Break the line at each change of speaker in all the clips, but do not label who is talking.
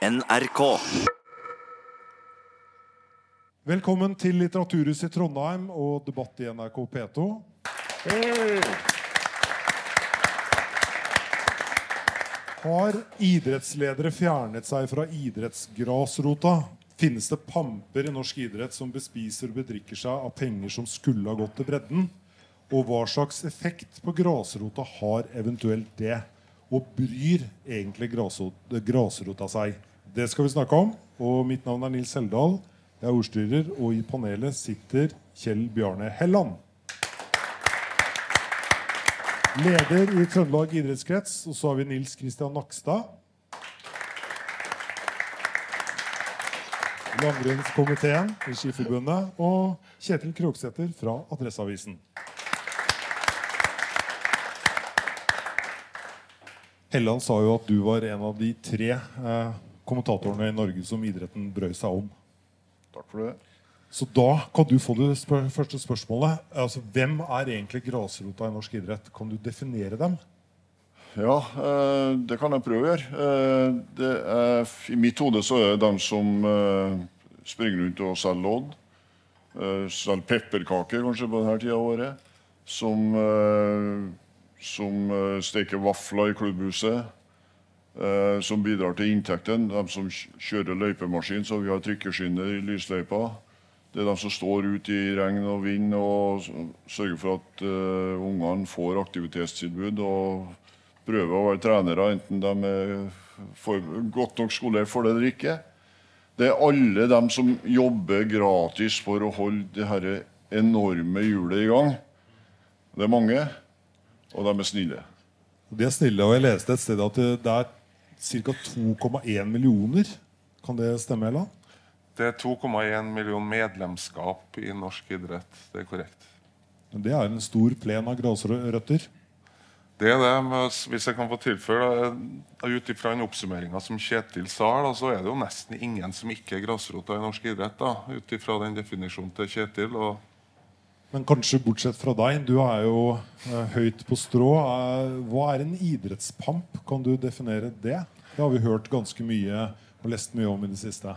NRK.
Velkommen til Litteraturhuset i Trondheim og debatt i NRK P2. Har idrettsledere fjernet seg fra idrettsgrasrota? Finnes det pamper i norsk idrett som bespiser og bedrikker seg av penger som skulle ha gått til bredden? Og hva slags effekt på grasrota har eventuelt det? Og bryr egentlig grasrota, seg? Det skal vi snakke om. Og mitt navn er Nils Heldal. Jeg er ordstyrer, og i panelet sitter Kjell Bjarne Helland. Leder i Trøndelag idrettskrets. Og så har vi Nils Kristian Nakstad. Langrennskomiteen i Skiforbundet. Og Kjetil Kroksæter fra Adresseavisen. Helland sa jo at du var en av de tre eh, kommentatorene i Norge som idretten brøy seg om.
Takk for det.
Så da kan du få det spør første spørsmålet. Altså, hvem er egentlig grasrota i norsk idrett? Kan du definere dem?
Ja, eh, det kan jeg prøve å gjøre. Eh, det er, I mitt hode så er det dem som eh, springer rundt og selger lodd. Eh, selger pepperkaker kanskje på denne tida av året. Som, som steker vafler i klubbhuset. Eh, som bidrar til inntekten. De som kjører løypemaskin, så vi har trykkeskinner i lysløypa. Det er de som står ute i regn og vind og sørger for at eh, ungene får aktivitetstilbud. og prøver å være trenere, enten de er godt nok skolert for det eller ikke. Det er alle dem som jobber gratis for å holde det her enorme hjulet i gang. Det er mange, og de er snille.
De er snille, og jeg leste et sted at det det er ca. 2,1 millioner. Kan det stemme, Ella?
Det er 2,1 million medlemskap i norsk idrett. Det er korrekt.
Men Det er en stor plen av grasrøtter.
Det er det, men Hvis jeg kan få tilføye da, Ut ifra den oppsummeringa som Kjetil sa, da, så er det jo nesten ingen som ikke er grasrota i norsk idrett. Ut ifra den definisjonen til Kjetil. og
Men kanskje bortsett fra deg, du er jo eh, høyt på strå. Eh, hva er en idrettspamp? Kan du definere det? Det har vi hørt ganske mye og lest mye om i det siste.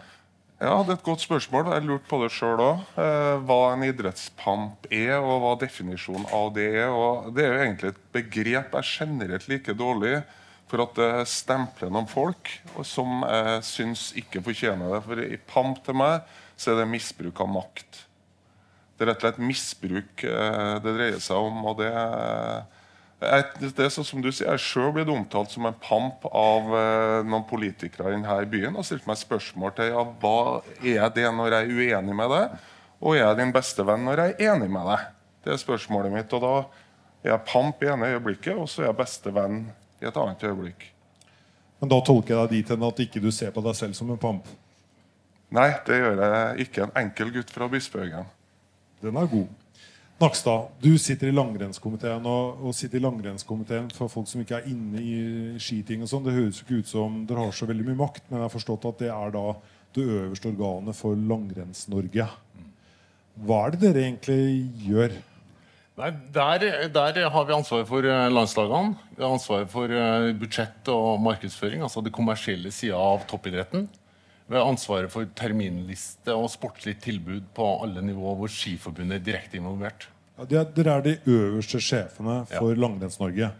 Ja, Det er et godt spørsmål. Jeg lurte på det sjøl òg. Eh, hva en idrettspamp er, og hva definisjonen av det er. Og det er jo egentlig et begrep jeg generelt liker dårlig, for at det stempler noen folk som jeg syns ikke fortjener det. For i pamp til meg så er det misbruk av makt. Det er rett og slett misbruk eh, det dreier seg om. og det jeg, det er sånn som du sier, Jeg sjøl blitt omtalt som en pamp av eh, noen politikere i denne byen og stilte meg spørsmål til ja, hva er det når jeg er uenig med deg, og er jeg din beste venn når jeg er enig med deg. Det er spørsmålet mitt. Og da er jeg pamp i ene øyeblikket, og så er jeg beste venn i et annet øyeblikk.
Men da tolker jeg deg dit hen at ikke du ser på deg selv som en pamp.
Nei, det gjør jeg ikke. En enkel gutt fra Bispehøgen.
Den er god. Nakstad, du sitter i langrennskomiteen. Og, og sitter i langrennskomiteen for folk som ikke er inne i skiting og sånn. Det høres jo ikke ut som dere har så veldig mye makt, men jeg har forstått at det er da det øverste organet for Langrenns-Norge. Hva er det dere egentlig gjør?
Nei, der, der har vi ansvaret for eh, landslagene. Vi har ansvaret for eh, budsjett og markedsføring, altså det kommersielle sida av toppidretten. Vi ansvaret for terminliste og sportslig tilbud på alle nivåer hvor Skiforbundet er direkte involvert.
Ja, er- Dere er de øverste sjefene for Langrenns-Norge.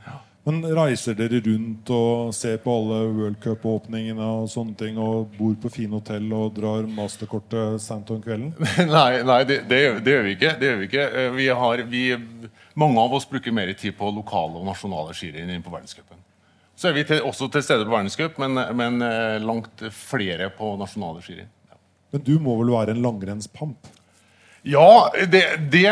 Men reiser dere rundt og ser på alle World Cup-åpningene og sånne ting, og bor på fine hotell og drar masterkortet sent om kvelden?
nei, nei det, det, det gjør vi ikke. Det gjør vi ikke. Eh, Vi har, vi, mange av oss bruker mer tid på lokale og nasjonale skirenn enn på verdenscupen. Så er vi til, også til stede på verdenscup, men, men eh, langt flere på nasjonale skirenn.
Men du må vel være en langrennspamp?
Ja, det, det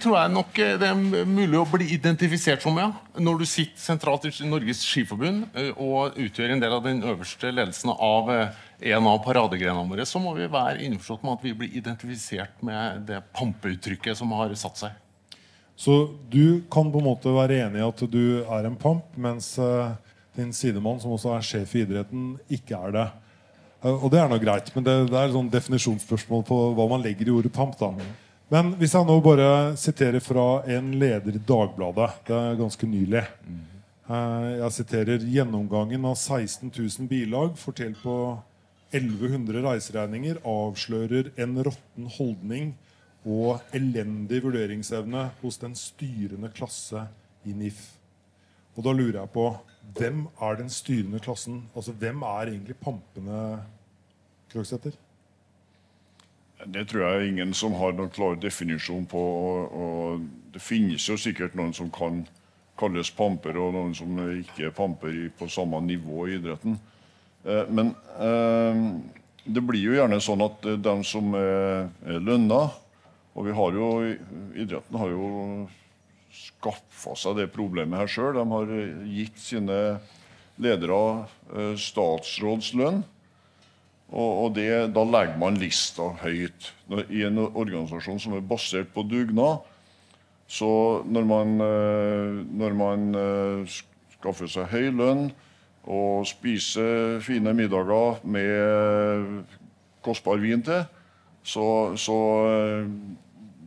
tror jeg nok eh, det er mulig å bli identifisert som. ja. Når du sitter sentralt i Norges Skiforbund eh, og utgjør en del av den øverste ledelsen av en av paradegrenene våre, så må vi være innforstått med at vi blir identifisert med det pampeuttrykket som har satt seg.
Så du kan på en måte være enig i at du er en pamp, mens eh, din sidemann, som også er sjef i idretten, ikke er det. Eh, og det er nå greit, men det, det er et definisjonsspørsmål på hva man legger i ordet pamp. da. Men hvis jeg nå bare siterer fra en leder i Dagbladet, det er ganske nylig Eh, Jeg siterer 'Gjennomgangen av 16 000 bilag fortell på 1100 reiseregninger avslører en råtten holdning og elendig vurderingsevne hos den styrende klasse i NIF. Og da lurer jeg på hvem er den styrende klassen? Altså Hvem er egentlig pampene, Krøgsæter?
Det tror jeg ingen som har noen klar definisjon på. Og, og det finnes jo sikkert noen som kan kalles pamper, og noen som ikke er pamper på samme nivå i idretten. Eh, men eh, det blir jo gjerne sånn at eh, de som er, er lønna Og vi har jo, idretten har jo skaffa seg det problemet her sjøl. De har gitt sine ledere eh, statsrådslønn. Og, og det, da legger man lista høyt. I en organisasjon som er basert på dugnad, så når man, eh, når man eh, skaffer seg høy lønn og spiser fine middager med kostbar vin til, så, så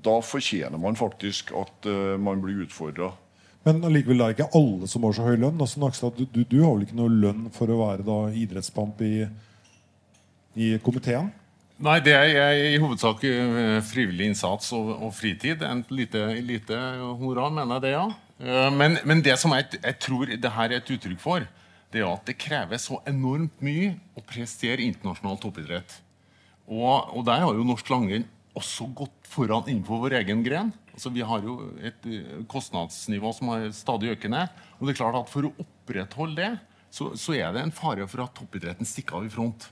da fortjener man faktisk at man blir utfordra.
Men allikevel er det ikke alle som har så høy lønn. Altså, Nakstad, du, du, du, har vel ikke noe lønn for å være da, idrettspamp i, i komiteen?
Nei, det er i hovedsak frivillig innsats og, og fritid. En lite, lite hurra, mener jeg det, ja. Men, men det som jeg, jeg, tror det her er et uttrykk for, det er at det krever så enormt mye å prestere internasjonal toppidrett. Og, og der har jo norsk langrenn også gått foran innenfor vår egen gren. Altså, vi har jo et kostnadsnivå som er stadig økende. Og det er klart at for å opprettholde det, så, så er det en fare for at toppidretten stikker av i front.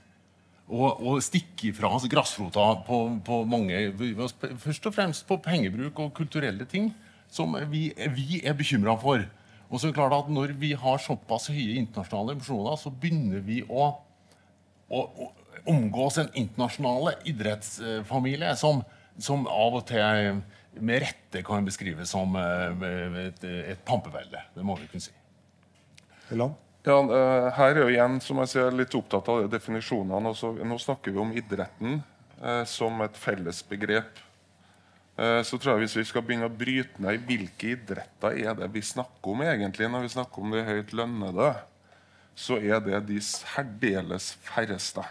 Og, og stikker fra altså, grasrota på, på, mange Først og fremst på pengebruk og kulturelle ting som vi, vi er bekymra for. Og så er det klart at Når vi har såpass høye internasjonale ambisjoner, så begynner vi å, å, å omgås en internasjonale idrettsfamilie som, som, av og til med rette kan beskrives som et, et pampevelde. Det må vi kunne si.
Helland?
Ja, her er jo igjen som jeg sier, litt opptatt av definisjonene. Altså, nå snakker vi om idretten eh, som et fellesbegrep. Eh, så tror jeg Hvis vi skal begynne å bryte ned i hvilke idretter er det vi snakker om egentlig, når vi snakker om de høyt lønnede, så er det de særdeles færreste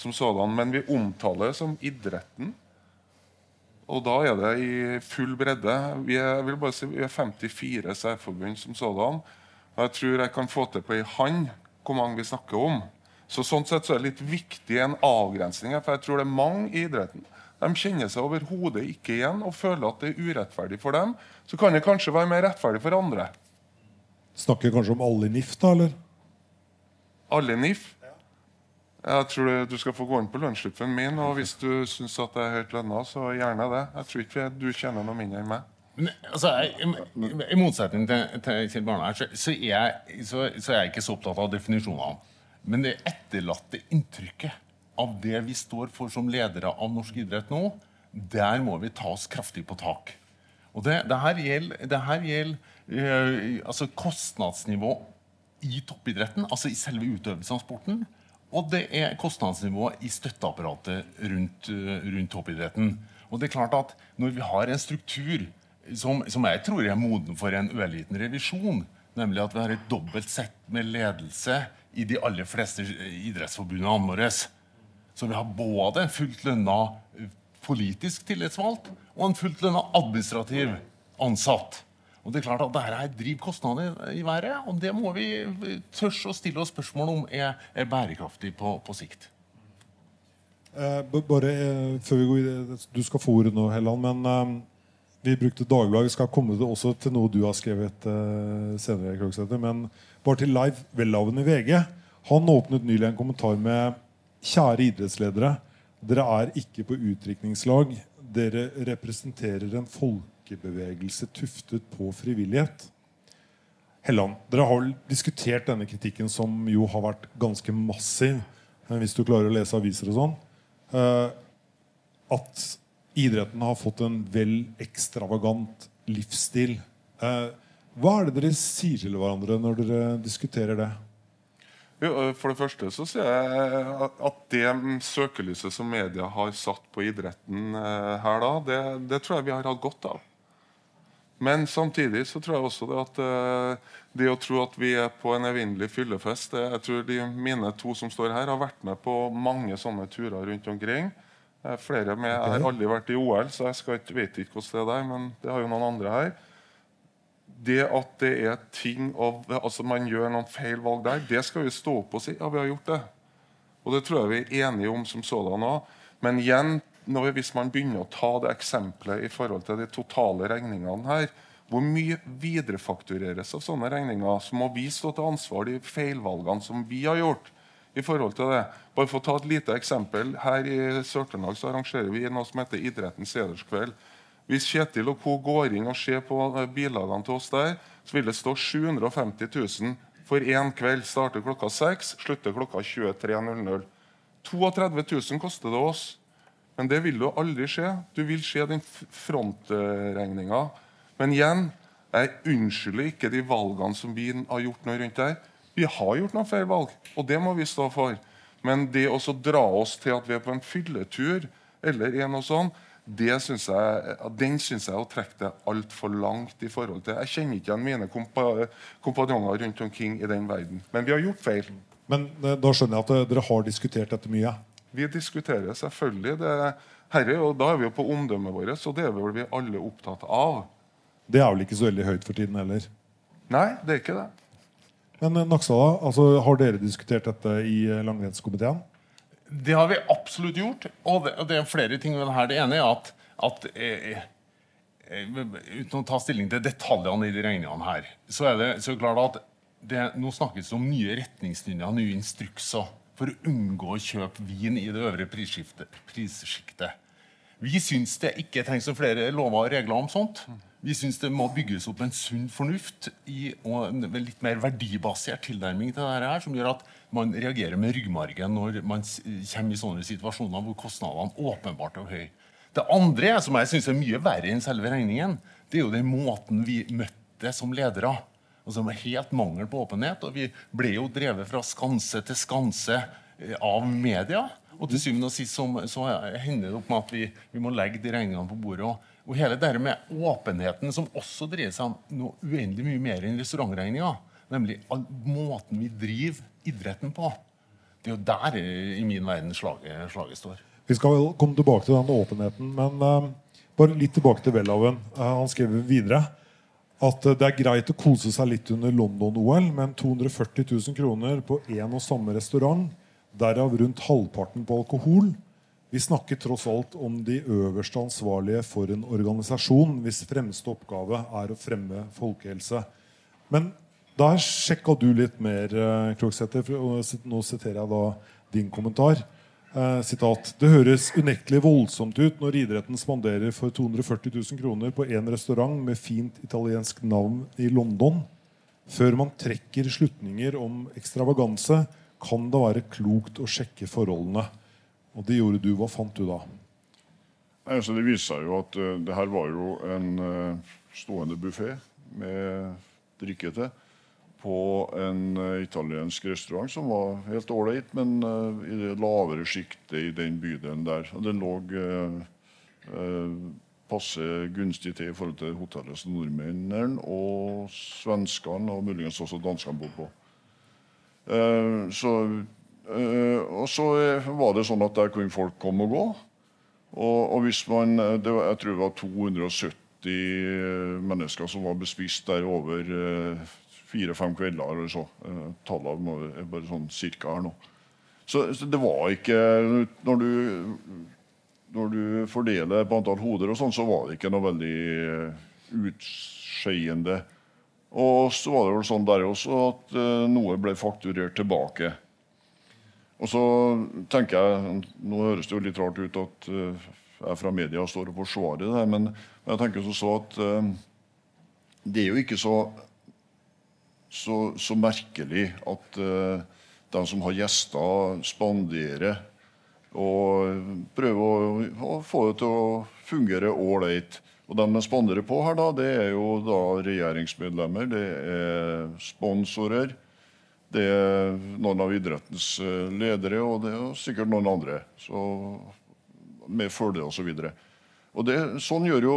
som sådan. Men vi omtaler det som idretten. Og da er det i full bredde. Vi er, vil bare si, vi er 54 særforbund som sådan. Og jeg tror jeg kan få til på ei hand hvor mange vi snakker om. Så Sånn sett så er det litt viktig en avgrensning. For jeg tror det er mange i idretten de kjenner seg overhodet ikke igjen og føler at det er urettferdig for dem. Så kan det kanskje være mer rettferdig for andre.
Snakker kanskje om alle NIF, da? eller?
Alle NIF? Jeg tror du skal få gå inn på lønnsslippen min, og hvis du syns at det er høyt lønna, så gjerne det. Jeg tror ikke du tjener noe mindre enn meg.
Men, altså, I, i motsetning til, til Kjell Barnar så, så, så, så, er jeg ikke så opptatt av definisjonene. Men det etterlatte inntrykket av det vi står for som ledere av norsk idrett nå, der må vi ta oss kraftig på tak. Og Det, det her gjelder, det her gjelder øh, altså kostnadsnivå i toppidretten, altså i selve utøvelsen av sporten. Og det er kostnadsnivået i støtteapparatet rundt, uh, rundt, toppidretten. Og det er klart at Når vi har en struktur som, som jeg tror er moden for en ørliten revisjon, nemlig at vi har et dobbelt sett med ledelse i de aller fleste idrettsforbundene våre, så vi har både en fullt lønna eh, politisk tillitsvalgt og en fullt lønna administrativ ansatt. Og det er klart at Dette driver kostnader i været, og det må vi tørs å stille oss spørsmål om er, er bærekraftig på, på sikt.
Eh, bare eh, før vi går i Du skal få ordet nå, Helland. Men eh, vi brukte Dagbladet. Skal komme til, også til noe du har skrevet eh, senere. Krogsæter, men bare til Leif Welhaven i VG. Han åpnet nylig en kommentar med Kjære idrettsledere. Dere er ikke på utdrikningslag. Dere representerer en folk folkebevegelse tuftet på frivillighet. Helland, dere har diskutert denne kritikken, som jo har vært ganske massiv, eh, hvis du klarer å lese aviser og sånn, eh, at idretten har fått en vel ekstravagant livsstil. Eh, hva er det dere sier til hverandre når dere diskuterer det?
For det første så sier jeg at det søkelyset som media har satt på idretten her, da, det, det tror jeg vi har hatt godt av. Men samtidig så tror jeg også det at uh, det å tro at vi er på en evinnelig fyllefest det, Jeg tror de mine to som står her, har vært med på mange sånne turer rundt omkring. Uh, flere med, Jeg har aldri vært i OL, så jeg ikke, vet ikke hvordan det er der. Men det har jo noen andre her. Det at det er ting av, altså man gjør noen feil valg der, det skal vi stå opp og si. Ja, vi har gjort det. Og det tror jeg vi er enige om som sådan òg. Men igjen, når, hvis man begynner å ta det eksempelet i forhold til de totale regningene her, hvor mye viderefaktureres av sånne regninger, så må vi stå til ansvar de feilvalgene som vi har gjort. i forhold til det. Bare for å ta et lite eksempel. Her i Sør-Trøndelag arrangerer vi noe som heter Idrettens hederskveld. Hvis Kjetil og co. går inn og ser på eh, bilagene til oss der, så vil det stå 750 000 for én kveld. Starter klokka 6, slutter klokka 23.00. 32 000 koster det oss. Men det vil jo aldri skje. Du vil se den frontregninga. Men igjen, jeg unnskylder ikke de valgene som vi har gjort nå rundt der. Vi har gjort noen feil valg, og det må vi stå for. Men det å dra oss til at vi er på en fylletur, eller en og sånn, synes jeg, den syns jeg å trekke det altfor langt i forhold til Jeg kjenner ikke igjen mine kompa, kompanjonger rundt omkring i den verden. Men vi har gjort feil.
Men eh, da skjønner jeg at eh, dere har diskutert dette mye?
Vi diskuterer selvfølgelig det. Herre, og Da er vi jo på omdømmet vårt, og det er vel vi alle opptatt av.
Det er vel ikke så veldig høyt for tiden heller?
Nei, det er ikke det.
Men eh, Nakstad, altså, har dere diskutert dette i langrennskomiteen?
Det har vi absolutt gjort. Og det, og det er flere ting med det her. Det ene er at, at eh, eh, Uten å ta stilling til detaljene i de regningene her, så er det så klart at det, nå snakkes det om nye retningslinjer, nye instrukser, for å unngå å kjøpe vin i det øvre prissjiktet. Vi syns det ikke trengs flere lover og regler om sånt. Vi syns det må bygges opp en sunn fornuft i, og en litt mer verdibasert tilnærming til dette her, som gjør at man reagerer med ryggmargen når man kommer i sånne situasjoner hvor kostnadene åpenbart er høye. Det andre som jeg synes er mye verre enn selve regningen, det er jo den måten vi møtte som ledere. Altså helt mangel på åpenhet. Og vi ble jo drevet fra skanse til skanse eh, av media. Og til syvende og sist så, så hender det opp med at vi, vi må legge de regningene på bordet. Og og hele det med åpenheten, som også dreier seg om noe uendelig mye mer enn restaurantregninga, nemlig måten vi driver idretten på. Det er jo der i min verden slaget, slaget står.
Vi skal vel komme tilbake til den åpenheten, men uh, bare litt tilbake til Welhaven. Uh, han skrev videre at uh, det er greit å kose seg litt under London-OL, men 240 000 kroner på én og samme restaurant, derav rundt halvparten på alkohol, vi snakker tross alt om de øverste ansvarlige for en organisasjon hvis fremste oppgave er å fremme folkehelse. Men der sjekka du litt mer, Krogsæter. Kroksæter. Nå siterer jeg da din kommentar. Eh, sitat, Det høres unektelig voldsomt ut når idretten spanderer for 240 000 kroner på en restaurant med fint italiensk navn i London. Før man trekker slutninger om ekstravaganse, kan det være klokt å sjekke forholdene. Og det gjorde du. Hva fant du da?
Altså, det viser seg jo at uh, det her var jo en uh, stående buffé med drikke til på en uh, italiensk restaurant som var helt ålreit, men i det lavere sjiktet i den bydelen der. Og den lå passe gunstig til i forhold til hotellet som nordmennene og svenskene og muligens også danskene bor på. så og så eh, var det sånn at der kunne folk komme og gå. Og, og hvis man, eh, var, Jeg tror det var 270 mennesker som var bespist der over fire-fem kvelder. eller så. Uh, Tallene er bare sånn cirka her nå. Så, så, det var ikke Når du, når du fordeler på antall hoder, og sånn, så var det ikke noe veldig utskeiende. Og så var det vel sånn der også at noe ble fakturert tilbake. Og så tenker jeg, Nå høres det jo litt rart ut at jeg fra media står og forsvarer det, men, jeg tenker så at uh, det er jo ikke så, så, så merkelig at uh, de som har gjester, spanderer og prøver å, å, få det til å fungere ålreit. Og de man spanderer på her, da, det er jo da regjeringsmedlemmer, det er sponsorer. Det er noen av idrettens eh, ledere, og det er sikkert noen andre. Så med følge osv. Og det, Sånn gjør jo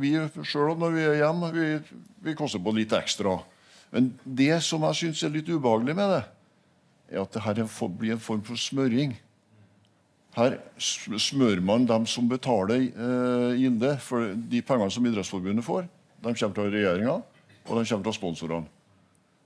vi sjøl når vi er hjemme. Vi, vi koster på litt ekstra. Men det som jeg syns er litt ubehagelig med det, er at det her blir en form for smøring. Her smører man dem som betaler eh, det, For de pengene som Idrettsforbundet får, de kommer fra regjeringa, og de kommer fra sponsorene.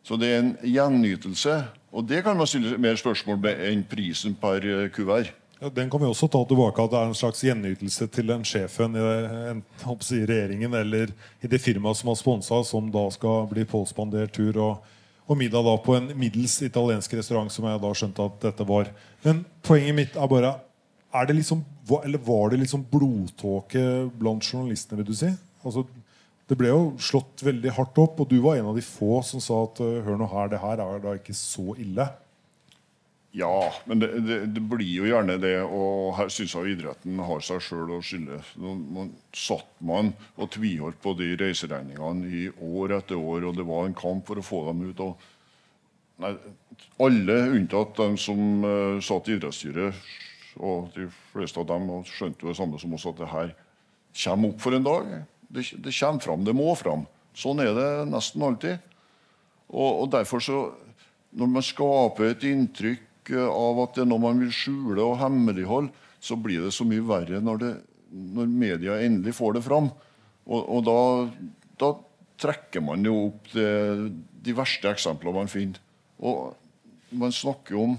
Så det er en gjenytelse. Og det kan man stille mer spørsmål med enn prisen per eh, kuvert.
Ja, den kan vi også ta tilbake. At det er en slags gjenytelse til den sjefen i en, si, regjeringen eller i det firmaet som har sponsa, som da skal bli påspandert tur og, og, middag da på en middels italiensk restaurant, som jeg da skjønte at dette var. Men poenget mitt er bare er det liksom, Eller var det liksom blodtåke blant journalistene, vil du si? Altså, det ble jo slått veldig hardt opp, og du var en av de få som sa at hør nå her, det her er da ikke så ille.
Ja, men det, det, det, blir jo gjerne det. Og her syns jeg idretten har seg sjøl å skylde. Satt man og tviholdt på de reiseregningene i år etter år, og det var en kamp for å få dem ut. Og, nei, alle unntatt dem som uh, satt i idrettsstyret, og de fleste av dem skjønte jo det samme som oss, at det her kommer opp for en dag. Det, det kommer fram. Det må fram. Sånn er det nesten alltid. Og, og derfor så Når man skaper et inntrykk av at noe man vil skjule og hemmeligholde, så blir det så mye verre når, det, når media endelig får det fram. Og, og da, da, trekker man jo opp det, de verste eksemplene man finner. Og man snakker om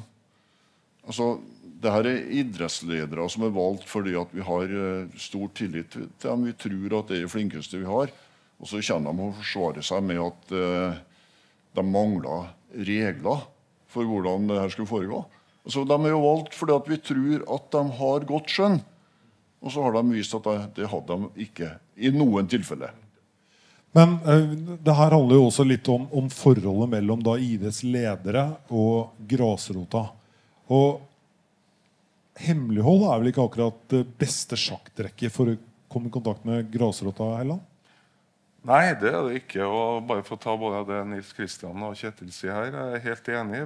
altså, det her er idrettsledere som er valgt fordi at vi har uh, stor tillit til dem. Vi tror at det er de flinkeste vi har. Og så kommer de og forsvarer seg med at uh, de mangler regler for hvordan det her skulle foregå. Så de er jo valgt fordi at vi tror at de har godt skjønn. Og så har de vist at det hadde de ikke i noen tilfeller.
Men uh, det her handler jo også litt om, om forholdet mellom da IDs ledere og grasrota. Og hemmelighold er vel ikke akkurat det beste sjakktrekket for å komme i kontakt med grasrota? Helland?
Nei, det er det ikke. og bare for å ta både det Nils Kristian og Kjetil sier her, jeg er helt enig.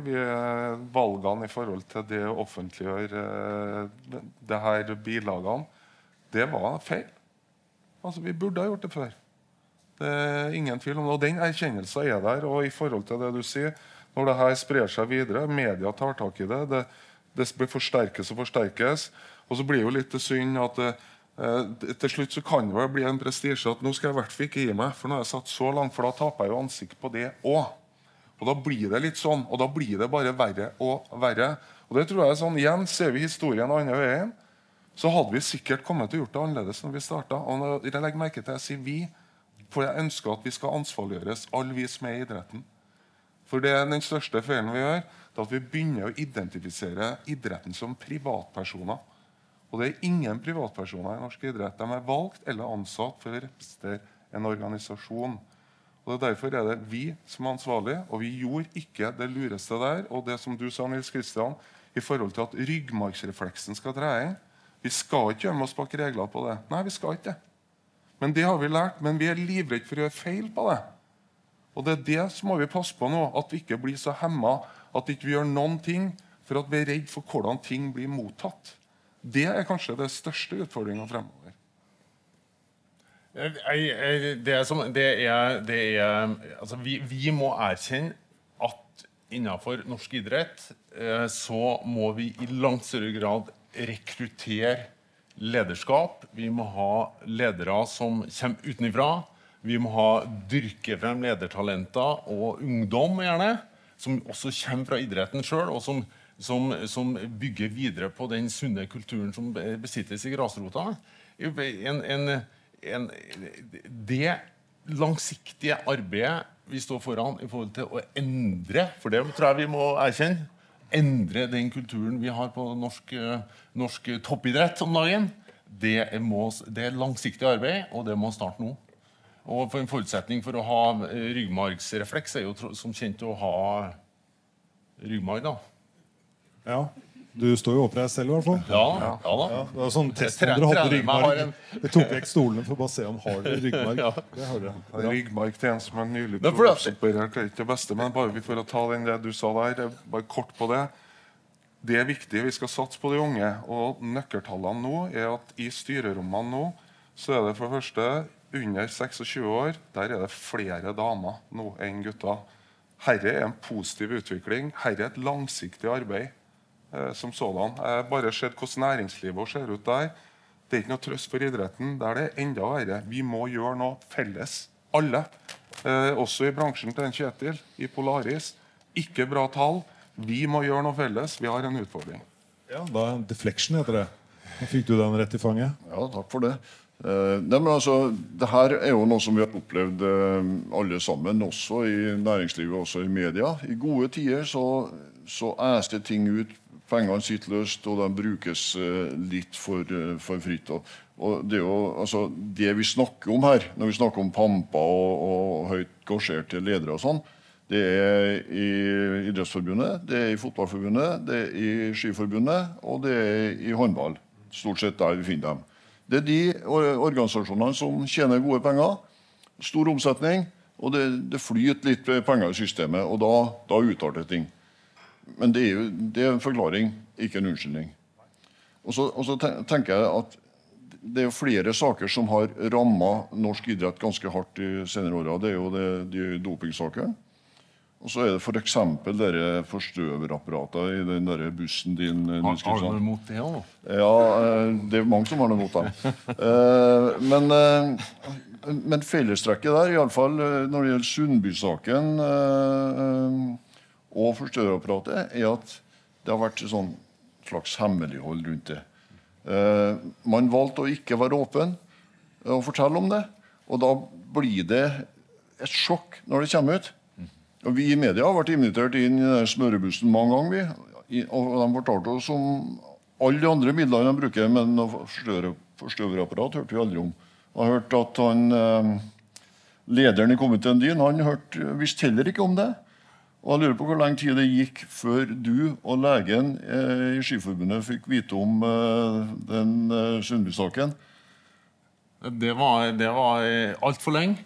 Valgene i forhold til det å offentliggjøre eh, det her bilagene, det var feil. Altså, Vi burde ha gjort det før. Det er ingen tvil om det. Og den erkjennelsen er der. Og i forhold til det du sier, når det her sprer seg videre, media tar tak i det, det, det forsterkes og forsterkes, og så blir det jo litt synd at eh, Eh, til slutt så kan det bli en prestisje at nå skal jeg i hvert fall ikke gi meg. For nå har jeg satt så langt, for da taper jeg jo ansikt på det òg. Og da blir det litt sånn, og da blir det bare verre og verre. Og det tror jeg er sånn, Igjen ser vi historien andre veien. Så hadde vi sikkert kommet til å gjort det annerledes når vi starta. Og jeg legger merke til jeg sier vi, for jeg ønsker at vi skal ansvarliggjøres, alle vi som er i idretten. For det er den største feilen vi gjør, det er at vi begynner å identifisere idretten som privatpersoner. Og det er ingen privatpersoner i norsk idrett. De er valgt eller ansatt for å representere en organisasjon. Og det er Derfor er det vi som er ansvarlige, og vi gjorde ikke det lureste der. Og det som du sa, Nils Kristian, i forhold til at ryggmargsrefleksen skal tre inn. Vi skal ikke gjemme oss bak regler på det. Nei, vi skal ikke det. Men det har vi lært. Men vi er livredde for å gjøre feil på det. Og det er det som må vi passe på nå, at vi ikke blir så hemma at vi ikke gjør noen ting for at vi er redd for hvordan ting blir mottatt. Det er kanskje det største utfordringa fremover.
Det som, det er, det er, altså vi, vi, må erkjenne at innenfor norsk idrett eh, så må vi i langt større grad rekruttere lederskap. Vi må ha ledere som kommer utenfra. Vi må ha dyrke frem ledertalenter og ungdom, gjerne, som også kommer fra idretten sjøl, og som som, som, bygger videre på den sunne kulturen som besittes i grasrota. En, en, en, det langsiktige arbeidet vi står foran i forhold til å endre For det tror jeg vi må erkjenne. Endre den kulturen vi har på norsk, norsk toppidrett om dagen. Det, må, det er langsiktig arbeid, og det må starte nå. Og for En forutsetning for å ha ryggmargsrefleks er jo som kjent å ha ryggmarg. da.
Ja. Du står jo oppreist selv, i hvert fall.
Ja, ja, da. Ja,
det var sånn test om dere hadde ryggmarg. Vi tok vekk stolene for å bare se om har dere ryggmarg. ja. Det har dere.
Ja. Ryggmarg til en som er nylig operert, er ikke det beste. Men bare for å ta den det du sa der, bare kort på det. Det er viktig. Vi skal satse på de unge. Og nøkkeltallene nå er at i styrerommene nå så er det for det første under 26 år der er det flere damer nå enn gutter. Herre er en positiv utvikling. Herre er et langsiktig arbeid eh, som sådan. Jeg har bare sett hvordan næringslivet ser ut der. Det er ikke noe trøst for idretten. Der det er enda verre. Vi må gjøre noe felles, alle. Eh, også i bransjen til en Kjetil, i Polaris. Ikke bra tall. Vi må gjøre noe felles. Vi har en utfordring.
Ja, da Deflection heter det. Da fikk du den rett i fanget.
Ja, takk for det. Eh, nei, men altså, det her er jo noe som vi har opplevd eh, alle sammen, også i næringslivet også i media. I gode tider så, så æste ting ut. Pengene sitter løst, og de brukes eh, litt for, eh, for fritt. Og, det, jo, altså, det vi snakker om her, når vi snakker om pamper og, og høyt gasjerte ledere og sånn, det er i Idrettsforbundet, det er i Fotballforbundet, det er i Skiforbundet og det er i håndball. Stort sett der vi finner dem. Det er de organisasjonene som tjener gode penger, stor omsetning, og det, det flyter litt penger i systemet, og da, da utarter ting. Men det er jo det er en forklaring, ikke en unnskyldning. Og så, og så tenker jeg at det er jo flere saker som har ramma norsk idrett ganske hardt de senere åra. Det er jo det, de dopingsakene. Og så er det f.eks. dere forstøverapparatene i den der bussen din. eh,
Har, har du noe mot det òg?
Ja, eh, det er mange som har noe mot dem. Eh, Men, men fellestrekket der, iallfall når det gjelder Sundby-saken og forstørrerapparatet, er at det har vært sånn slags hemmelighold rundt det. Eh, Man valgte å ikke være åpen og fortelle om det. Og da blir det et sjokk når det kommer ut. Og Vi i media har vært invitert inn i den smørebussen mange ganger. vi. Og de fortalte oss om alle de andre midlene de bruker, men forstøverapparat hørte vi aldri om. Jeg har hørt at han, eh, Lederen i komiteen din han hørte, visste heller ikke om det. Og jeg lurer på hvor lang tid det gikk før du og legen eh, i Skiforbundet fikk vite om eh, den eh, Sundby-saken.
Det var, det var altfor lenge.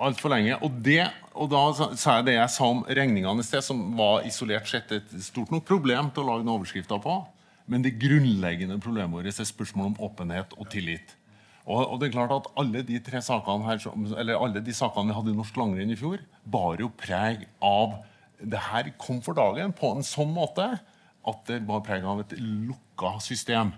Alt for lenge. Og, det, og da sa- jeg det jeg sa om regningene i sted, som var isolert sett et stort nok problem til å lage noen overskrifter på. Men det grunnleggende problemet vårt er spørsmål om åpenhet og tillit. Og, og det er klart at alle de tre sakene her, eller alle de sakene vi hadde i norsk langrenn i fjor, bar jo preg av Det her kom for dagen på en sånn måte at det bar preg av et lukka system.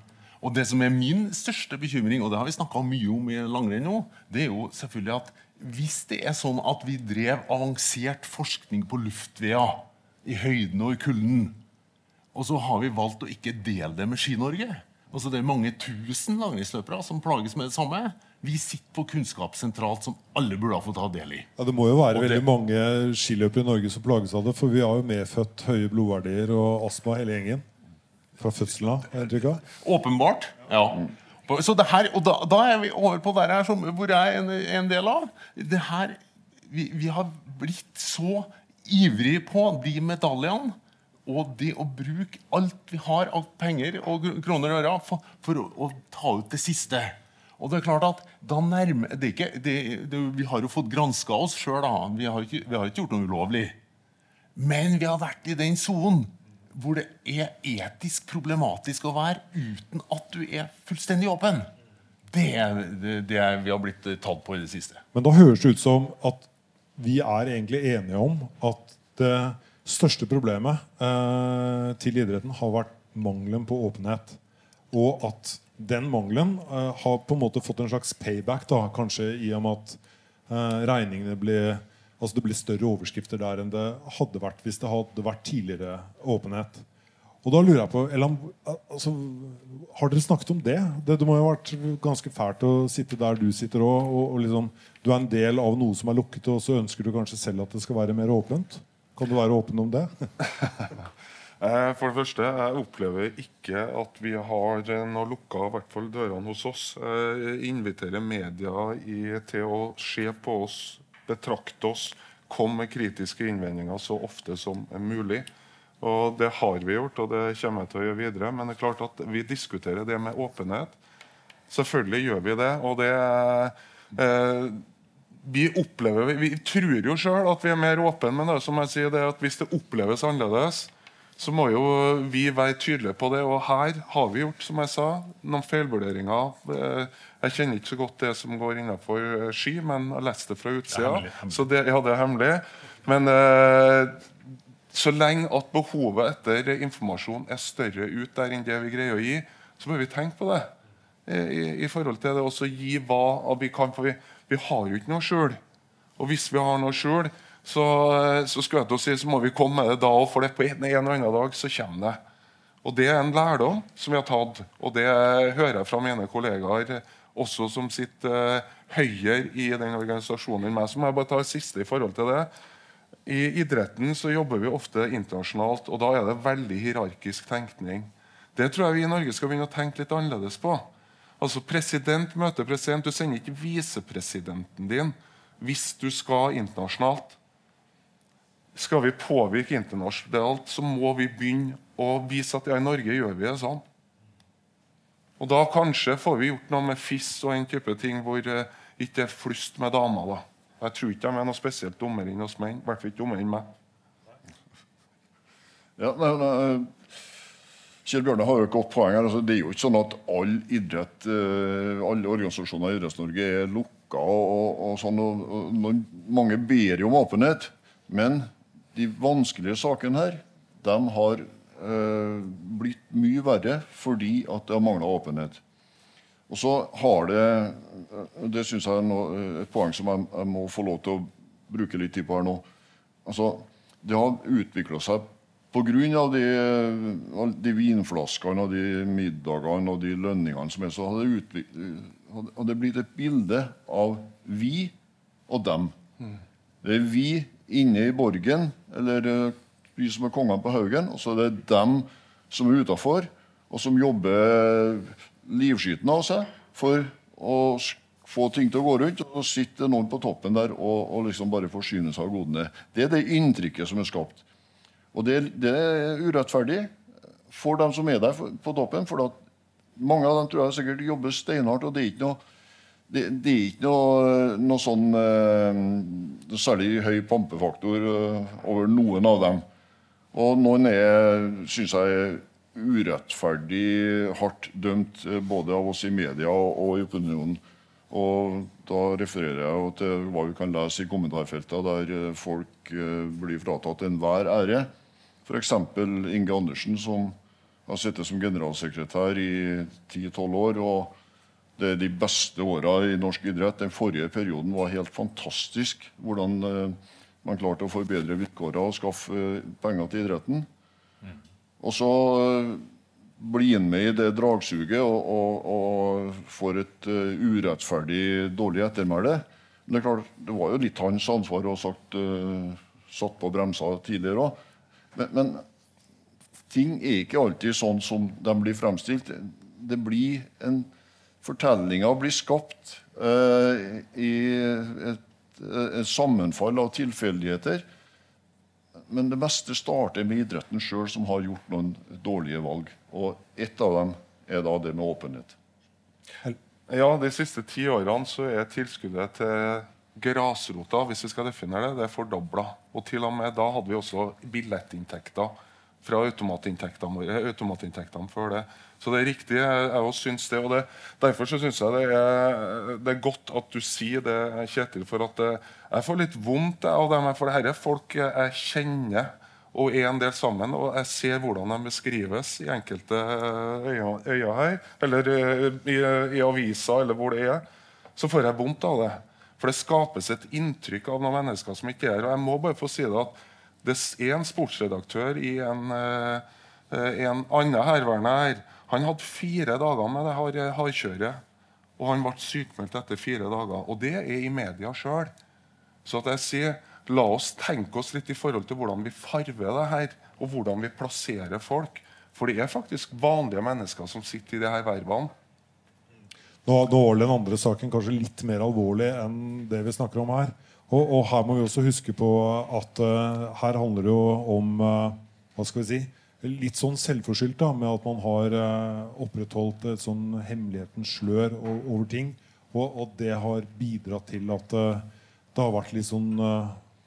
Og det som er min største bekymring, og det har vi snakka mye om i langrenn nå, det er jo selvfølgelig at hvis det er sånn at vi drev avansert forskning på luftveier i høyden og i kulden, og så har vi valgt å ikke dele det med Ski-Norge Altså Det er mange tusen langrennsløpere som plages med det samme. Vi sitter på kunnskap sentralt som alle burde ha fått ta del i.
Ja, Det må jo være
det-
veldig mange skiløpere i Norge som plages av det. For vi har jo medfødt høye blodverdier og astma hele gjengen. Fra fødselen av.
Åpenbart. ja. Så det her, og da, da er vi over på der her som, hvor jeg er en, en del av. Det her, vi, vi har blitt så ivrige på de medaljene og det å bruke alt vi har av penger og kroner og øre for, for å, å ta ut det siste. Og det er klart at da nærmer det ikke, det, det, Vi har jo fått granska oss sjøl. Vi, vi har ikke gjort noe ulovlig. Men vi har vært i den sonen hvor det er etisk problematisk å være uten at du er fullstendig åpen. Det er det, det er vi har blitt eh, tatt på i det siste.
Men da høres det ut som at vi er egentlig enige om at det største problemet eh, til idretten har vært mangelen på åpenhet. Og at den mangelen eh, har på en måte fått en slags payback, da, kanskje i og med at eh, regningene ble Altså det blir større overskrifter der enn det hadde vært hvis det hadde vært tidligere åpenhet. Og da lurer jeg på Elam, altså, Har dere snakket om det? det? Det må jo ha vært ganske fælt å sitte der du sitter òg. Og, og liksom, du er en del av noe som er lukket, og så ønsker du kanskje selv at det skal være mer åpent? Kan du være åpen om det?
Eh, For det første, jeg opplever ikke at vi har eh, noe lukka, hvert fall dørene hos oss. Jeg inviterer media i, til å se på oss, betrakte oss, komme med kritiske innvendinger så ofte som mulig. Og det har vi gjort, og det kommer jeg til å gjøre videre. Men det er klart at vi diskuterer det med åpenhet. Selvfølgelig gjør vi det. Og det eh, vi opplever, vi, vi tror jo sjøl at vi er mer åpne, men det som jeg sier, det er at hvis det oppleves annerledes, så må jo vi være tydelige på det. Og her har vi gjort, som jeg sa, noen feilvurderinger. Eh, jeg kjenner ikke så godt det som går innenfor ski, men jeg leste det fra utsida. Så det, ja, det er hemmelig. Men eh, så lenge at behovet etter informasjon er større ut der enn det vi greier å gi, så bør vi tenke på det. I, i forhold til det også gi hva vi kan. For vi, vi har jo ikke noe skjul. Og hvis vi har noe skjul, så, så, si, så må vi komme med det da òg, for det på en, en eller annen dag så kommer det. Og Det er en lærdom som vi har tatt, og det hører jeg fra mine kollegaer også som sitter uh, høyere i den organisasjonen enn meg. Så må jeg bare ta det siste i forhold til det. I idretten så jobber vi ofte internasjonalt, og da er det veldig hierarkisk tenkning. Det tror jeg vi i Norge skal begynne å tenke litt annerledes på. Altså President møter president. Du sender ikke visepresidenten din hvis du skal internasjonalt. Skal vi påvirke internasjonalt, så må vi begynne å vise at ja, i Norge gjør vi det sånn. Og da kanskje får vi gjort noe med FIS og en type ting hvor uh, ikke er flust med damer. da. Jeg tror ikke de er noe spesielt dummere enn oss menn. I hvert fall ikke dummere enn meg.
Ja, men, uh, Kjell Bjørne har jo et godt poeng her. Altså, det er jo ikke sånn at all idrett, uh, alle organisasjoner i Idretts-Norge er lukka. og, og, sånn, og, Mange ber jo om åpenhet. Men de vanskelige sakene her de har uh, blitt mye verre fordi at det har mangla åpenhet. Og så har det Det syns jeg er et poeng som jeg, jeg, må få lov til å bruke litt tid på her nå. Altså, Det har utvikla seg pga. De, de vinflaskene og de middagene og de lønningene som er, så hadde det, blitt et bilde av vi og dem. Det er vi inne i borgen, eller vi som er kongene på haugen, og så er det dem som er utafor, og som jobber livskytende av seg for å få ting til å gå rundt. Og så sitter noen på toppen der og, og liksom bare forsyner seg av godene. Det er det inntrykket som er skapt. Og det, det er urettferdig for dem som er der på toppen. for mange av dem tror jeg sikkert jobber steinhardt. og det er ikke noe det, det, er ikke noe, noe sånn eh, særlig høy pampefaktor eh, over noen av dem. Og noen er, syns jeg, urettferdig hardt dømt eh, både av oss i media og i opinionen. Og da refererer jeg til hva vi kan lese i kommentarfeltene, der eh, folk eh, blir fratatt enhver ære. F.eks. Inge Andersen, som har sittet som generalsekretær i 10-12 år. og Det er de beste åra i norsk idrett. Den forrige perioden var helt fantastisk. Hvordan man klarte å forbedre vilkårene og skaffe penger til idretten. Og så eh, blir med i det dragsuget og, og, og får et uh, urettferdig dårlig ettermæle. Men det er klart, det var jo litt hans ansvar å ha uh, satt på bremsa tidligere òg. Men, men, ting er ikke alltid sånn som de blir fremstilt. Det blir en Fortellinga blir skapt uh, i et, et sammenfall av tilfeldigheter men det meste starter med idretten sjøl, som har gjort noen dårlige valg. Og ett av dem er da det med åpenhet.
Ja, De siste ti årene så er tilskuddet til grasrota hvis vi skal definere det, det er fordobla. Og til og med da hadde vi også billettinntekter fra automatinntektene våre. automatinntektene for det. Så det er riktig. Jeg, også synes det. og det, Derfor så syns jeg det er, det er, godt at du sier det, Kjetil. For at det, jeg får litt vondt av dem. For dette er folk jeg kjenner og er en del sammen. Og jeg ser hvordan de beskrives i enkelte øyne her. Eller eh, i, i aviser, eller hvor det er. Så får jeg vondt av det. For det skapes et inntrykk av noen mennesker som ikke er her. Og jeg må bare få si det at det er en sportsredaktør i en, eh, en annen herværende her. Han hadde fire dager med det hardkjøret. Og han ble sykmeldt etter fire dager. Og det er i media sjøl. Så at jeg sier, la oss tenke oss litt i forhold til hvordan vi farver det her, og hvordan vi plasserer folk. For det er faktisk vanlige mennesker som sitter i disse vervene.
Nå, nå var den andre saken kanskje litt mer alvorlig enn det vi snakker om her. Og, og, her må vi også huske på at uh, her handler det jo om uh, hva skal vi si, litt sånn selvforskyldt da, med at man har uh, opprettholdt et sånn hemmelighetens slør over ting. Og, og, det har bidratt til at det har vært litt sånn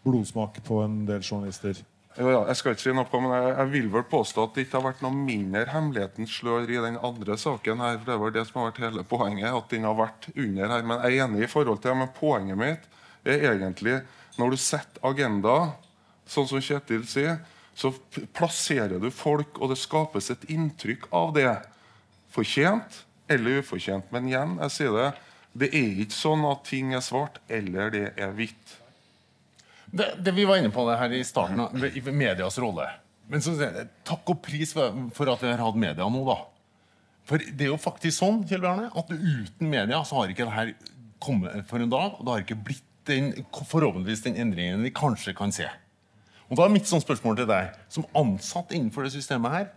blodsmak på en del journalister.
Ja, jeg skal ikke si noe, på, men jeg, jeg vil vel påstå at det ikke har vært noe mindre hemmelighetens slør i den andre saken. her, for Det var det som har vært hele poenget. at den har vært under her, Men jeg er enig i forhold til det, men poenget mitt er egentlig når du setter agenda, sånn som Kjetil sier, så plasserer du folk, og det skapes et inntrykk av det. Fortjent eller ufortjent. Men igjen, jeg sier det, det er ikke sånn at ting er svart eller det er hvitt.
Det, det Vi var inne på det her i starten, i medias rolle. Men så, takk og pris for, at vi har hatt media nå, da. For det er jo faktisk sånn Kjell Bjarne, at uten media så har ikke det her kommet for en dag. Og det har ikke blitt den, forhåpentligvis den endringen vi kanskje kan se. Og da er mitt sånn spørsmål til deg, som ansatt innenfor det systemet her.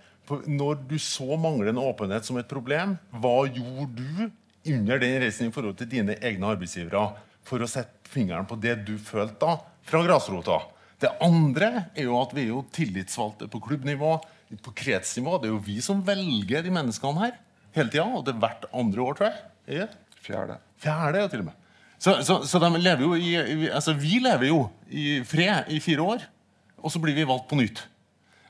Når du så manglende åpenhet som et problem, hva gjorde du under den reisen i forhold til dine egne arbeidsgivere for å sette fingeren på det du følte da, fra grasrota? Det andre er jo at vi er jo tillitsvalgte på klubbnivå, på kretsnivå. Det er jo vi som velger de menneskene her hele tida. Og det er hvert andre år, tror jeg.
Fjerde.
Fjerde, ja, til og med. Så, så, så lever i, altså, vi lever jo i fred i fire år, og så blir vi valgt på nytt.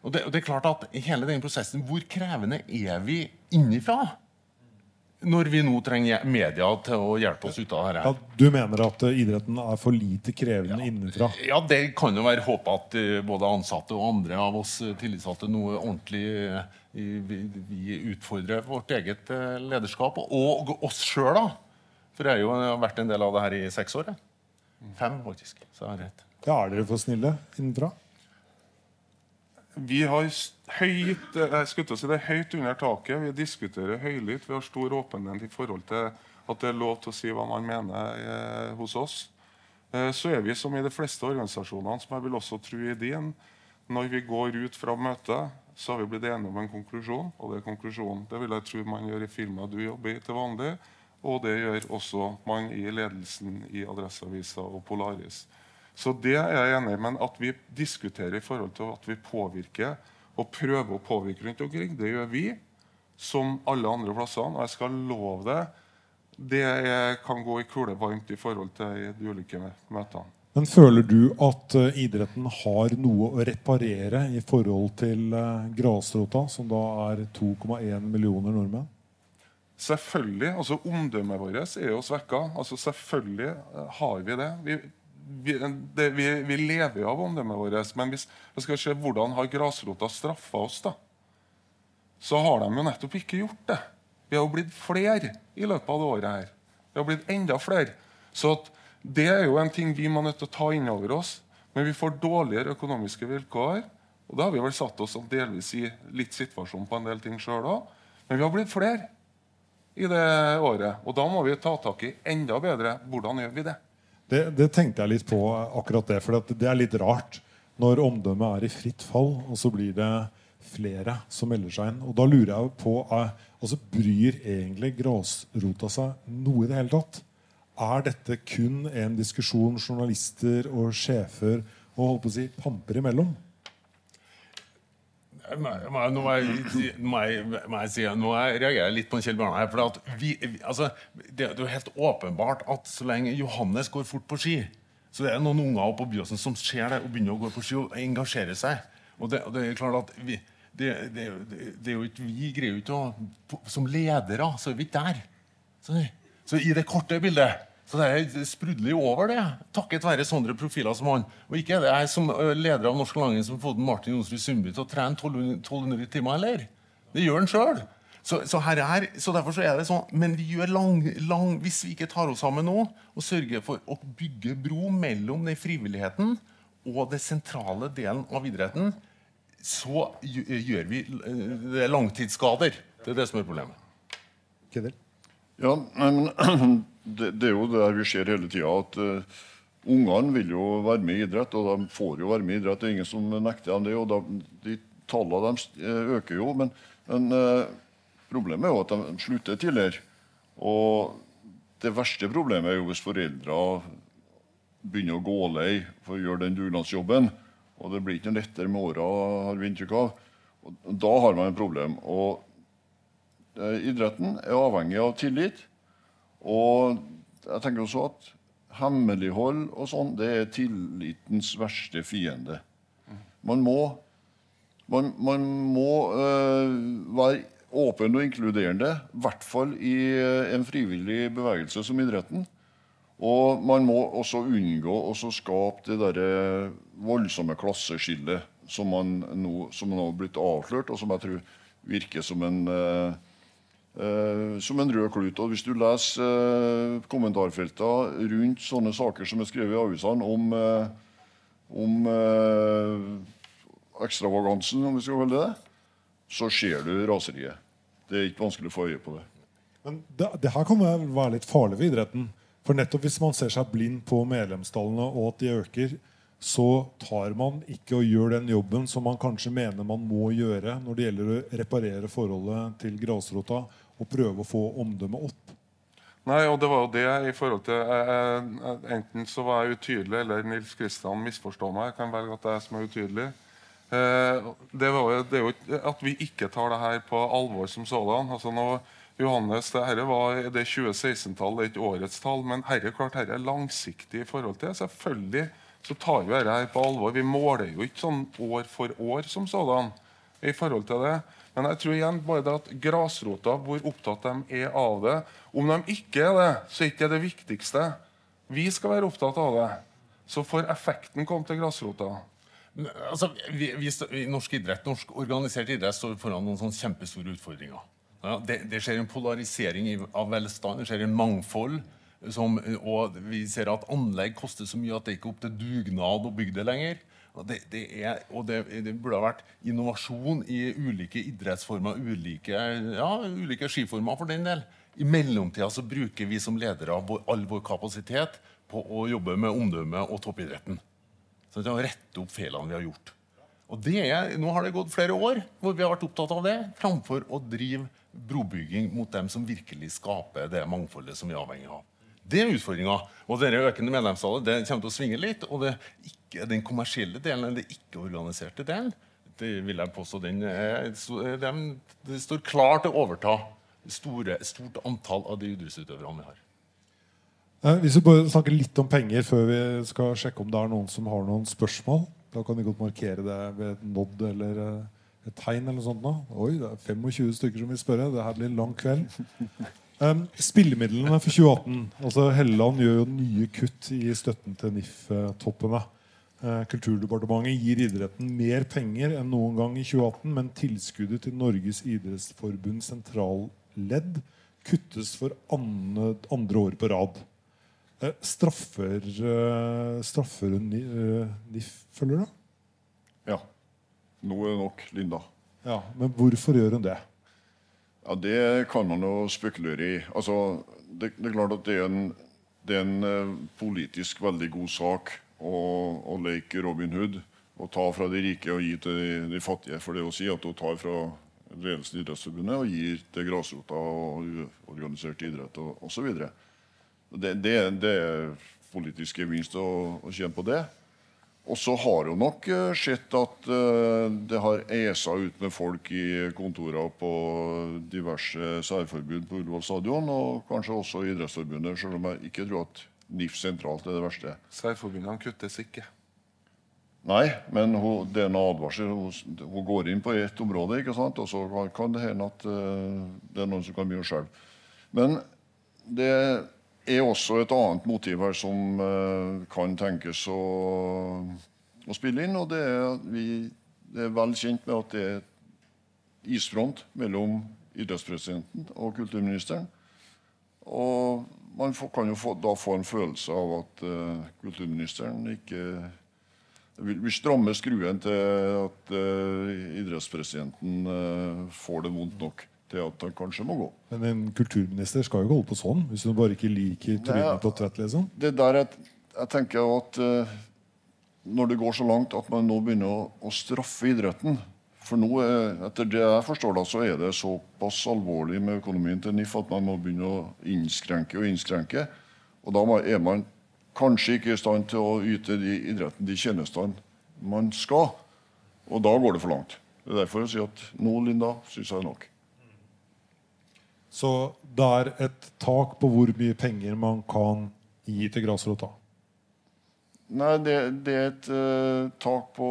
Og det, og det er klart at hele den prosessen, Hvor krevende er vi innifra? Når vi nå trenger media til å hjelpe oss ut av dette.
Ja, du mener at eh, idretten er for lite krevende ja. innenfra?
Ja, det kan jo være håpet at uh, både ansatte og andre av oss uh, tillitsvalgte noe ordentlig vi, vi, utfordrer vårt eget lederskap, og oss sjøl, da. For jeg har jo vært en del av det her i seks år. Jeg. Fem, faktisk. Så er, det
ja, er dere for snille innenfra?
Vi har høyt, jeg skulle si det, høyt under taket. Vi diskuterer høylytt. Vi har stor åpenhet i forhold til at det er lov til å si hva man mener eh, hos oss. Eh, så er vi som i de fleste organisasjonene, som jeg vil også tro i din. Når vi går ut fra møtet, så har vi blitt enige om en konklusjon. Og det er konklusjonen. Det vil jeg tro man gjør i firmaet du jobber i til vanlig. Og det gjør også man i ledelsen i Adresseavisa og Polaris. Så det er jeg enig i. Men at vi diskuterer i forhold til at vi påvirker og prøver å påvirke rundt omkring, det gjør vi som alle andre plassene. Og jeg skal love deg det kan gå i kule varmt i forhold til de ulike møtene.
Men føler du at uh, idretten har noe å reparere i forhold til uh, grasrota, som da er 2,1 millioner nordmenn?
Selvfølgelig. altså Omdømmet vårt er jo svekka. Altså, selvfølgelig eh, har vi det. Vi, vi, det, vi, vi lever jo av omdømmet vårt. Men hvis vi skal se hvordan har grasrota straffa oss, da, så har de jo nettopp ikke gjort det. Vi har jo blitt flere i løpet av det året her. Vi har blitt enda flere. Så det er jo en ting vi må nødt til å ta inn over oss. Men vi får dårligere økonomiske vilkår. Og da har vi vel satt oss delvis i litt situasjon på en del ting sjøl òg. Men vi har blitt flere i det året. Og da må vi ta tak i enda bedre hvordan gjør vi det.
Det, det tenkte jeg litt på, akkurat det. For det er litt rart når omdømmet er i fritt fall, og så blir det flere som melder seg inn. Og da lurer jeg på altså Bryr egentlig grasrota seg noe i det hele tatt? Er dette kun en diskusjon journalister og sjefer og holdt på å si, pamper imellom?
Nå må jeg, si, nå reagerer jeg litt på Kjell Bjarne her. For vi, altså, det, er jo helt åpenbart at så lenge Johannes går fort på ski, så det er noen unger oppe på Byåsen som ser det og begynner å gå på ski og engasjere seg. Og det, det er klart at vi, det, det, det, er jo ikke, Vi greier jo ikke å Som ledere så er vi ikke der. Så, så i det korte bildet så det sprudler jo over, det. Takket være sånne profiler som han. Og ikke er det jeg som leder av norsk langrenn som har fått Martin Jonsrud Sundby til å trene 1200 timer eller? Det gjør han sjøl. Så, så, så, derfor så er det sånn Men vi gjør lang, lang, hvis vi ikke tar oss sammen nå og sørger for å bygge bro mellom den frivilligheten og den sentrale delen av idretten, så gjør vi det langtidsskader. Det er det som er problemet.
Kedil?
Ja, men det, det, er jo det vi ser hele tida, at uh, ungene vil jo være med i idrett, og de får jo være med i idrett. Det er ingen som nekter dem det. og de, de Tallene deres eh, øker jo, men, men uh, problemet er jo at de slutter tidligere. Og det verste problemet er jo hvis foreldre begynner å gå lei for å gjøre den dugnadsjobben. Og det blir ikke noe lettere med åra, har vi inntrykk av. Og da har man et problem. Og idretten er avhengig av tillit. Og jeg tenker også at hemmelighold og sånn, det er tillitens verste fiende. Man må, man, man må øh, være åpen og inkluderende, i hvert fall i øh, en frivillig bevegelse som idretten. Og man må også unngå å skape det derre voldsomme klasseskillet som, nå, som nå har blitt avslørt, og som jeg tror virker som en øh, Uh, som en rød klut. Og Hvis du leser uh, kommentarfeltene rundt sånne saker som er skrevet i avisene om, uh, om ekstravagansen, om vi skal kalle det, så ser du raseriet. Det er ikke vanskelig å få øye på det.
Men det, det her kan være litt farlig for idretten. For nettopp hvis man ser seg blind på medlemstallene og at de øker, så tar man ikke og gjør den jobben som man kanskje mener man må gjøre når det gjelder å reparere forholdet til grasrota og prøve å få omdømmet opp.
Nei, og det var jo det i forhold til eh, Enten så var jeg utydelig, eller Nils Kristian misforstår meg. Jeg kan velge at det er som er utydelig. Eh, det, var, det, er jo at vi ikke tar det her på alvor som sådan. Altså nå, Johannes, det her var det 2016-tall, det er ikke årets tall. Men herre, klart herre er langsiktig i forhold til Selvfølgelig så tar vi dette her på alvor. Vi måler jo ikke sånn år for år som sådan i forhold til det. Men jeg tror igjen bare det at grasrota, hvor opptatt de er av det Om de ikke er det, så er ikke det det viktigste. Vi skal være opptatt av det. Så får effekten komme til grasrota.
Altså, vi, vi, norsk idrett, norsk organisert idrett står foran noen sånne kjempestore utfordringer. Ja, det, det, skjer en polarisering av velstand, det skjer en mangfold. Som, og vi ser at anlegg koster så mye at det ikke er opp til dugnad å bygge det lenger. Det, det, er, og det, det, burde ha vært innovasjon i ulike idrettsformer, ulike, ja, ulike skiformer for den del. I mellomtida så bruker vi som ledere vår, all vår kapasitet på å jobbe med omdømme og toppidretten. Så å rette opp feilene vi har gjort. Og det er, Nå har det gått flere år hvor vi har vært opptatt av det, framfor å drive brobygging mot dem som virkelig skaper det mangfoldet som vi er avhengig av. Det er utfordringa. Og denne økende medlemstallet det kommer til å svinge litt. Og det ikke, den kommersielle delen, den ikke-organiserte delen, det vil jeg påstå, den, den, det står klar til å overta store, stort antall av de idrettsutøverne vi har.
Eh, hvis vi bare snakker litt om penger før vi skal sjekke om det er noen som har noen spørsmål. Da kan vi godt markere det ved et nod eller eh, et tegn. eller noe sånt. Nå. Oi, det er 25 stykker som vil spørre. Det her blir en lang kveld. Um, spillemidlene for 2018. altså Helleland gjør jo nye kutt i støtten til NIF-toppene. Uh, Kulturdepartementet gir idretten mer penger enn noen gang i 2018, men tilskuddet til Norges idrettsforbund sentralledd kuttes for andre, andre år på rad. Uh, straffer, hun straffer NIF, følger det?
Ja. Det nok Linda.
Ja, Men hvorfor gjør hun det?
Ja, Det kan man jo spekulere i. Altså, det, det, er klart at det er en, det er en politisk veldig god sak å, og leke Robin Hood. og ta fra de rike og gi til de, de fattige. For det å si at hun tar fra ledelsen i Idrettsforbundet og gir til grasrota og organisert idrett osv. Det, det, det er politisk gevinst å, å tjene på det. Og så har hun nok uh, sett at uh, det har esa ut med folk i kontorer på diverse særforbund på Ullevål stadion, og kanskje også i Idrettsforbundet, selv om jeg ikke tror at NIF sentralt er det verste.
Særforbundene kuttes ikke.
Nei, men hun, det er en advarsel. Hun, hun, går inn på ett område, ikke sant? og så kan det hende at uh, det er noen som kan begynne sjøl. Men det er også et annet motiv her som uh, kan tenkes å, å, spille inn. Og det er vi det er vel kjent med at det er isfront mellom idrettspresidenten og kulturministeren. Og man får, kan jo få, da få en følelse av at uh, kulturministeren ikke vil, vil stramme skruen til at uh, idrettspresidenten får det vondt nok til at han kanskje må gå.
Men en kulturminister skal jo ikke holde på sånn, hvis hun bare ikke liker trynet på tvett? liksom.
Det der jeg, jeg tenker at uh, når det går så langt at man nå begynner å, å straffe idretten For nå, er, etter det jeg forstår, da, så er det såpass alvorlig med økonomien til NIF at man må begynne å innskrenke og innskrenke. Og da er man kanskje ikke i stand til å yte de idretten de tjenestene man skal. Og da går det for langt. Det er derfor jeg sier at nå, Linda, syns jeg er nok.
Så det er et tak på hvor mye penger man kan gi til grasrota?
Nei, det, det er et uh, tak på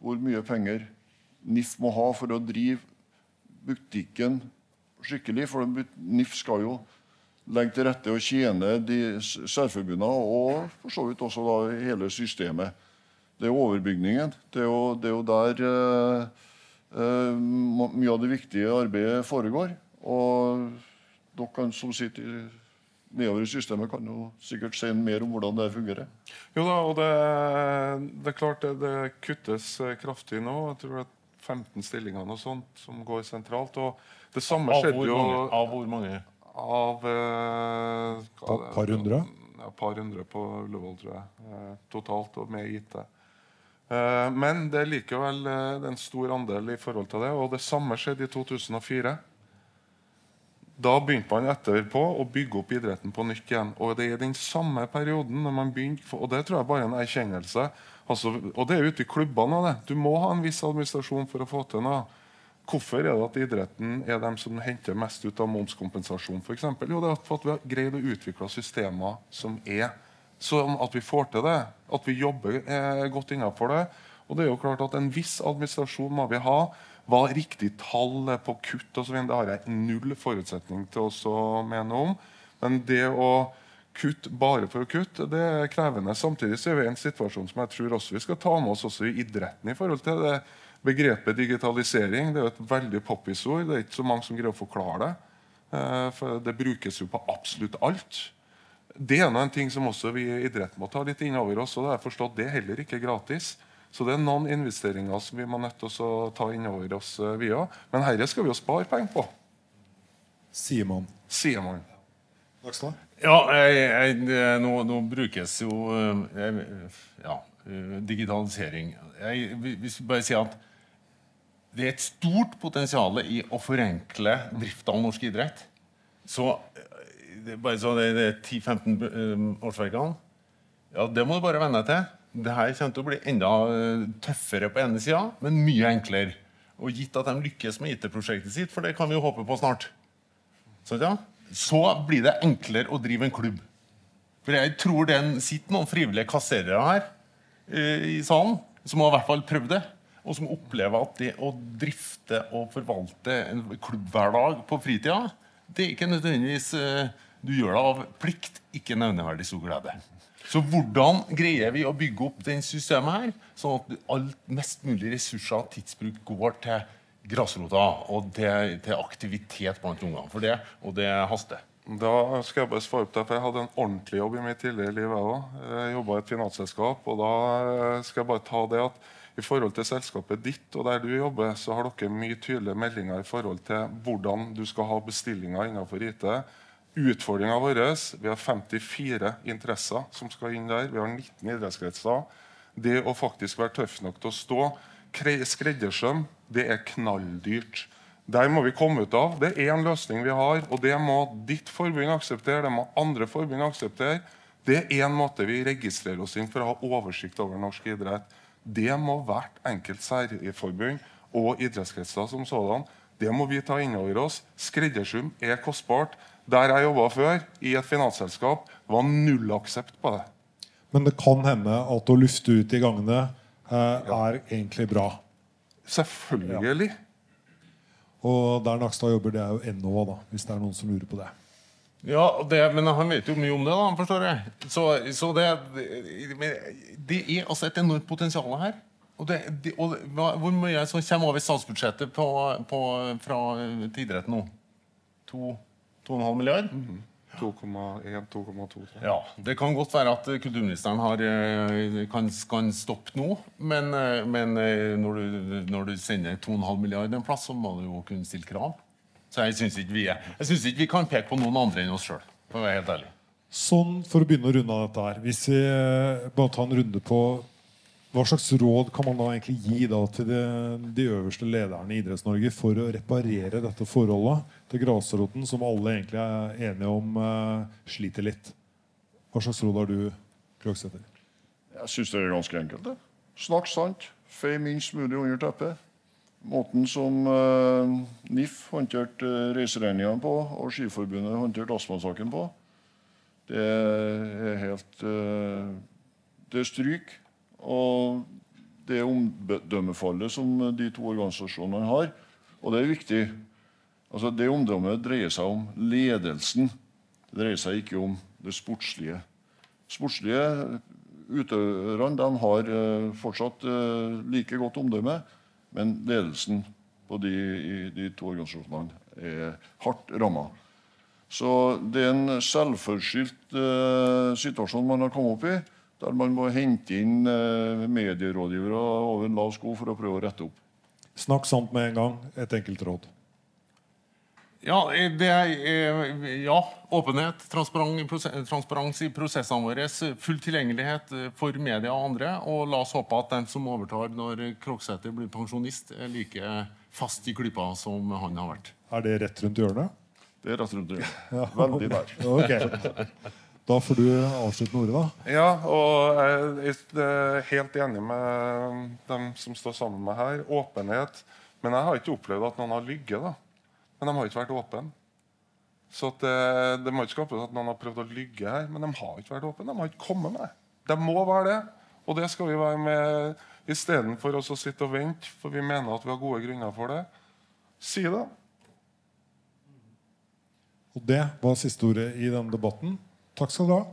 hvor mye penger NIF må ha for å drive butikken skikkelig. For NIF skal jo legge til rette og tjene de særforbundene, og for så vidt også da hele systemet. Det er overbygningen. Det er jo, det er jo der eh, eh, mye av det viktige arbeidet foregår. Og dere kan, som sitter nedover i systemet, kan jo sikkert si mer om hvordan det fungerer.
Jo da, og det, det er klart det, det, kuttes kraftig nå. Jeg tror er 15 stillinger og sånt som går sentralt. og det samme skjedde jo
Av hvor mange?
Av eh,
Et par hundre?
Ja, par hundre på Ullevål, tror jeg. Eh, totalt og med IT. Eh, men det er likevel eh, en stor andel i forhold til det. Og det samme skjedde i 2004. Da begynte man etterpå å bygge opp idretten på nytt igjen. Og det er i den samme perioden når man begynte, og det tror jeg bare er en erkjennelse altså, Og det er ute i klubbene. Det. Du må ha en viss administrasjon for å få til noe. Hvorfor er det at idretten er dem som henter mest ut av momskompensasjon? For eksempel? jo, det er for at vi har greid å utvikle systemer som er sånn at vi får til det. At vi jobber eh, godt innenfor det. Og det er jo klart at En viss administrasjon må vi ha. Hva riktig tall på kutt videre, det har jeg null forutsetning til å mene om. Men det å kutte bare for å kutte, det er krevende. Samtidig så er vi i en situasjon som jeg tror også vi skal ta med oss også i idretten. i forhold til det Begrepet digitalisering det er jo et veldig poppis-ord. Det er ikke så mange som greier å forklare det. Eh, for det brukes jo på absolutt alt. Det er en ting som også vi i idretten må ta litt inn over oss. og det er forstått det er heller ikke gratis. Så det er noen investeringer som vi må nødt til å ta inn over oss, eh, vi også. Men herre skal vi jo spare penger på.
Sier man.
Sier man.
Nakstad?
Ja, jeg, jeg, nå, nå, brukes jo eh, jeg, ja, digitalisering. Jeg vi bare sier at det er et stort potensial i å forenkle drifta av norsk idrett. Så det bare så det, det 10-15 um, årsverkene ja, Det må du bare venne deg til. Det her kommer til å bli enda tøffere på ene sida, men mye enklere. Og gitt at de lykkes med IT-prosjektet sitt, for det kan vi jo håpe på snart, Sånn, ja, så blir det enklere å drive en klubb. For jeg tror det sitter noen frivillige kasserere her uh, i salen som har i hvert fall prøvd det og som opplever at det å drifte og forvalte en klubbhverdag på fritida, det er ikke nødvendigvis uh, Du gjør det av plikt, ikke nevneverdig stor glede. Så hvordan greier vi å bygge opp den systemet her, sånn at alt, mest mulig ressurser og tidsbruk går til grasrota og til, til aktivitet blant ungene? For det, og det haster.
Da skal jeg bare svare opp det, for Jeg hadde en ordentlig jobb i mitt tidligere liv. Jeg òg. Jeg jobba i et finansselskap. og Da skal jeg bare ta det at i forhold til selskapet ditt og der du jobber, så har dere mye tydelige meldinger i forhold til hvordan du skal ha bestillinger innenfor IT. Utfordringa vår Vi har 54 interesser som skal inn der. Vi har 19 idrettskretser. Det å faktisk være tøff nok til å stå skreddersøm, det er knalldyrt. Der må vi komme ut av. Det er en løsning vi har, og det må ditt forbund akseptere. Det må andre forbund akseptere. Det er en måte vi registrerer oss inn for å ha oversikt over norsk idrett. Det må hvert enkelt særforbund og idrettskretser som sådan. Det må vi ta inn over oss. Skreddersøm er kostbart. Der jeg jobba før, i et finansselskap, var null aksept på det.
Men det kan hende at å lufte ut i gangene er egentlig bra.
Selvfølgelig. Ja.
Og der Nakstad jobber, det er jo NHO, da, hvis det er noen som lurer på det.
Ja, det, men han vet jo mye om det, da, forstår jeg. Så, så det, det, det, er altså et enormt potensial her. Og, det, det, og Hvor mye som kommer over statsbudsjettet på, på, fra, til idretten nå? 2,5 milliarder? Mm -hmm.
2,1-2,2.
Ja, Det kan godt være at kulturministeren har, eh, kan, kan stoppe nå. Men, eh, men eh, når, du, når, du, sender 2,5 milliarder en plass, så må du jo kunne stille krav. Så jeg syns ikke, ikke, vi kan peke på noen andre enn oss sjøl.
Sånn, for å begynne å runde av dette her Hvis vi bare tar en runde på hva slags råd kan man da egentlig gi da til de, de øverste lederne i Idretts-Norge for å reparere dette forholdet til grasroten, som alle egentlig er enige om uh, sliter litt? Hva slags råd har du, Krøgsæter?
Jeg syns det er ganske enkelt. det. Snakk sant. Fei minst mulig under teppet. Måten som uh, NIF håndterte uh, reiseregningene på, og Skiforbundet håndterte astmasaken på, det er helt uh, Det er stryk. Og det omdømmefallet som de to organisasjonene har. Og det er viktig. Altså, det omdømmet dreier seg om ledelsen. Det dreier seg ikke om det sportslige. Sportslige utøverne har eh, fortsatt eh, like godt omdømme, men ledelsen på de, de to organisasjonene er hardt ramma. Så det er en selvforskyldt uh, situasjon man har kommet opp i, der man må hente inn uh, medierådgivere over en lav sko for å prøve å rette opp.
Snakk sant med en gang. Et enkelt råd.
Ja, det er, ja åpenhet, transparens i prosessene våre, full tilgjengelighet for media og andre. Og la oss håpe at den som overtar når Kroksæter blir pensjonist, er like fast i klypa som han har vært.
Er det rett rundt hjørnet?
Det er rett rundt hjørnet. Veldig nær.
Okay. Da får du avslutte med ordet, da.
Ja, og jeg er helt enig med dem som står sammen med meg her. Åpenhet. Men jeg har ikke opplevd at noen har lygget. da. Men de har ikke vært åpne. Så det, det må ikke skapes at noen har prøvd å lygge her, men de har ikke vært åpne. De har ikke kommet med det. De må være det. Og det skal vi være med istedenfor å sitte og vente, for vi mener at vi har gode grunner for det. Si det.
Og det var siste ordet i denne debatten. Takk skal du ha.